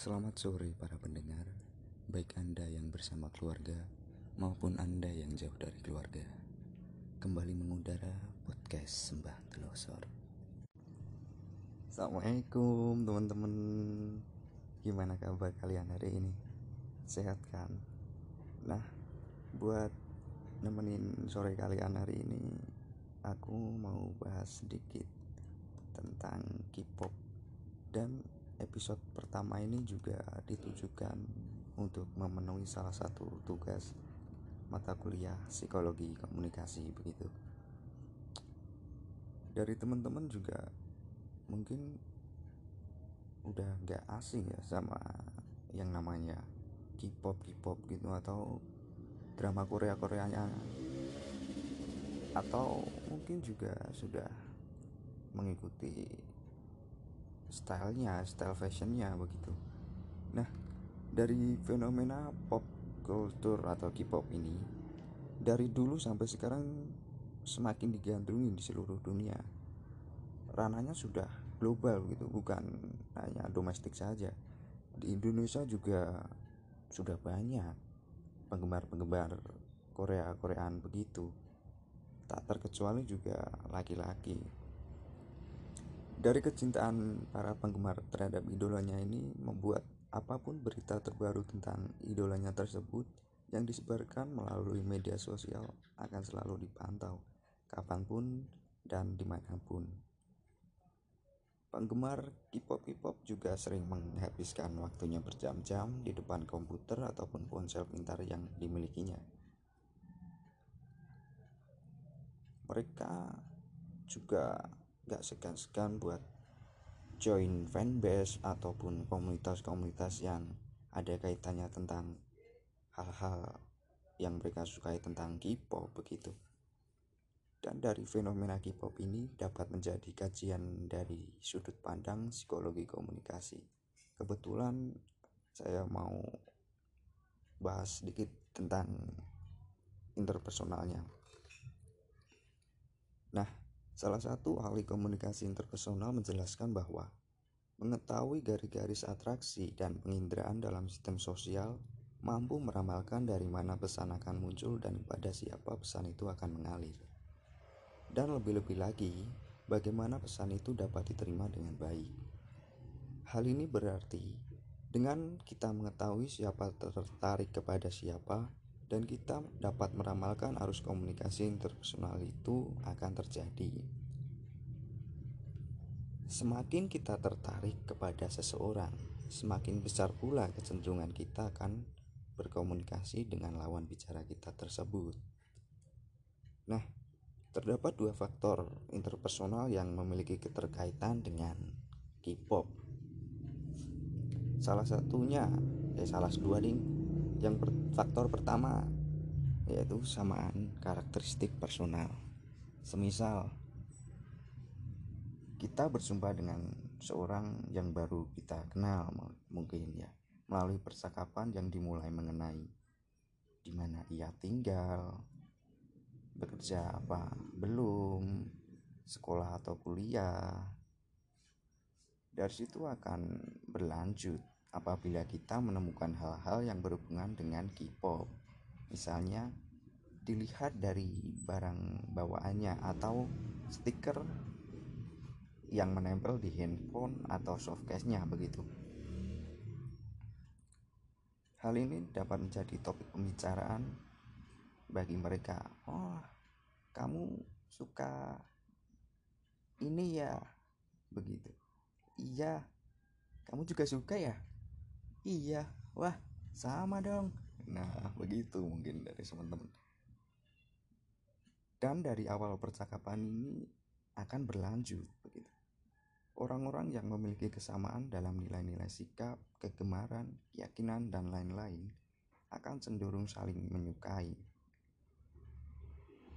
Selamat sore para pendengar, baik Anda yang bersama keluarga maupun Anda yang jauh dari keluarga. Kembali mengudara podcast Sembah Telosor. Assalamualaikum teman-teman. Gimana kabar kalian hari ini? Sehat kan? Nah, buat nemenin sore kalian hari ini, aku mau bahas sedikit tentang K-pop dan episode pertama ini juga ditujukan untuk memenuhi salah satu tugas mata kuliah psikologi komunikasi begitu. Dari teman-teman juga mungkin udah gak asing ya sama yang namanya K-pop K-pop gitu atau drama Korea Koreanya atau mungkin juga sudah mengikuti stylenya, style fashionnya begitu. Nah, dari fenomena pop culture atau K-pop ini, dari dulu sampai sekarang semakin digandrungi di seluruh dunia. Rananya sudah global gitu, bukan hanya domestik saja. Di Indonesia juga sudah banyak penggemar-penggemar Korea-Koreaan begitu. Tak terkecuali juga laki-laki dari kecintaan para penggemar terhadap idolanya ini membuat apa pun berita terbaru tentang idolanya tersebut yang disebarkan melalui media sosial akan selalu dipantau kapan pun dan di mana pun. Penggemar K-pop K-pop juga sering menghabiskan waktunya berjam-jam di depan komputer ataupun ponsel pintar yang dimilikinya. Mereka juga gak segan-segan buat join fanbase ataupun komunitas-komunitas yang ada kaitannya tentang hal-hal yang mereka sukai tentang K-pop begitu. Dan dari fenomena K-pop ini dapat menjadi kajian dari sudut pandang psikologi komunikasi. Kebetulan saya mau bahas sedikit tentang interpersonalnya. Nah, Salah satu ahli komunikasi interpersonal menjelaskan bahwa mengetahui garis-garis atraksi dan penginderaan dalam sistem sosial mampu meramalkan dari mana pesan akan muncul dan pada siapa pesan itu akan mengalir. Dan lebih-lebih lagi, bagaimana pesan itu dapat diterima dengan baik. Hal ini berarti dengan kita mengetahui siapa tertarik kepada siapa dan kita dapat meramalkan arus komunikasi interpersonal itu akan terjadi. Semakin kita tertarik kepada seseorang, semakin besar pula kecenderungan kita akan berkomunikasi dengan lawan bicara kita tersebut. Nah, terdapat dua faktor interpersonal yang memiliki keterkaitan dengan K-pop. Salah satunya, eh salah dua ding, yang per, faktor pertama yaitu samaan karakteristik personal. Semisal kita bersumpah dengan seorang yang baru kita kenal mungkin ya melalui percakapan yang dimulai mengenai di mana ia tinggal bekerja apa belum sekolah atau kuliah. Dari situ akan berlanjut apabila kita menemukan hal-hal yang berhubungan dengan K-pop. Misalnya dilihat dari barang bawaannya atau stiker yang menempel di handphone atau softcase-nya begitu. Hal ini dapat menjadi topik pembicaraan bagi mereka. Oh, kamu suka ini ya? Begitu. Iya. Kamu juga suka ya? Iya wah sama dong. Nah begitu mungkin dari teman-teman. Dan dari awal percakapan ini akan berlanjut begitu. Orang-orang yang memiliki kesamaan dalam nilai-nilai sikap kegemaran keyakinan dan lain-lain akan cenderung saling menyukai.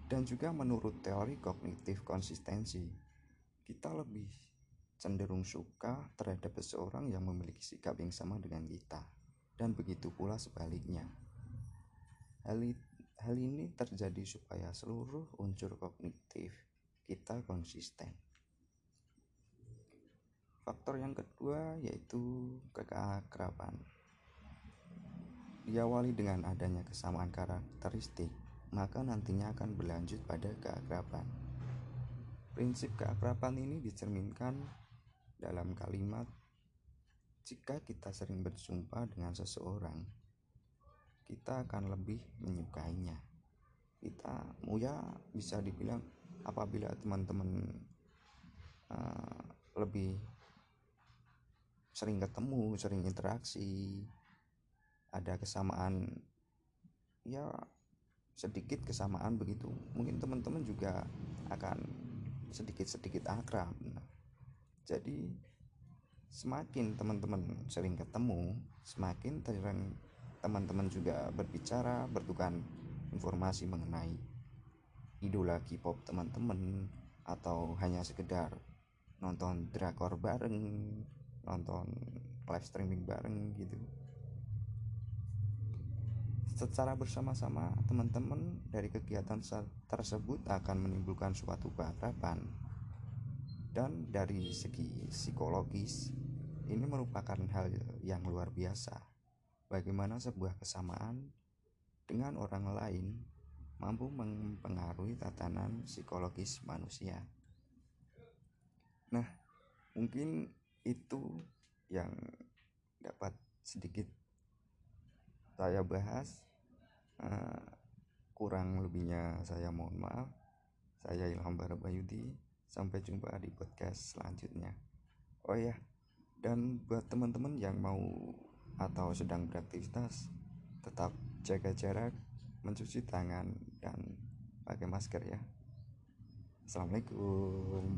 Dan juga menurut teori kognitif konsistensi kita lebih cenderung suka terhadap seseorang yang memiliki sikap yang sama dengan kita, dan begitu pula sebaliknya. Hal, hal ini terjadi supaya seluruh unsur kognitif kita konsisten. faktor yang kedua yaitu keakraban diawali dengan adanya kesamaan karakteristik maka nantinya akan berlanjut pada keakraban prinsip keakraban ini dicerminkan dalam kalimat jika kita sering berjumpa dengan seseorang kita akan lebih menyukainya. Kita ya bisa dibilang apabila teman-teman uh, lebih sering ketemu sering interaksi ada kesamaan ya sedikit kesamaan begitu mungkin teman-teman juga akan sedikit-sedikit akrab jadi semakin teman-teman sering ketemu semakin sering teman-teman juga berbicara bertukar informasi mengenai idola K-pop teman-teman atau hanya sekedar nonton drakor bareng nonton live streaming bareng gitu. Secara bersama-sama teman-teman dari kegiatan tersebut akan menimbulkan suatu keakraban dan dari segi psikologis ini merupakan hal yang luar biasa bagaimana sebuah kesamaan dengan orang lain mampu mempengaruhi tatanan psikologis manusia. Nah, mungkin itu yang dapat sedikit saya bahas. Uh, kurang lebihnya saya mohon maaf. Saya Ilham Barabayudi. Sampai jumpa di podcast selanjutnya. Oh ya, dan buat teman-teman yang mau atau sedang beraktivitas tetap jaga jarak mencuci tangan dan pakai masker ya assalamualaikum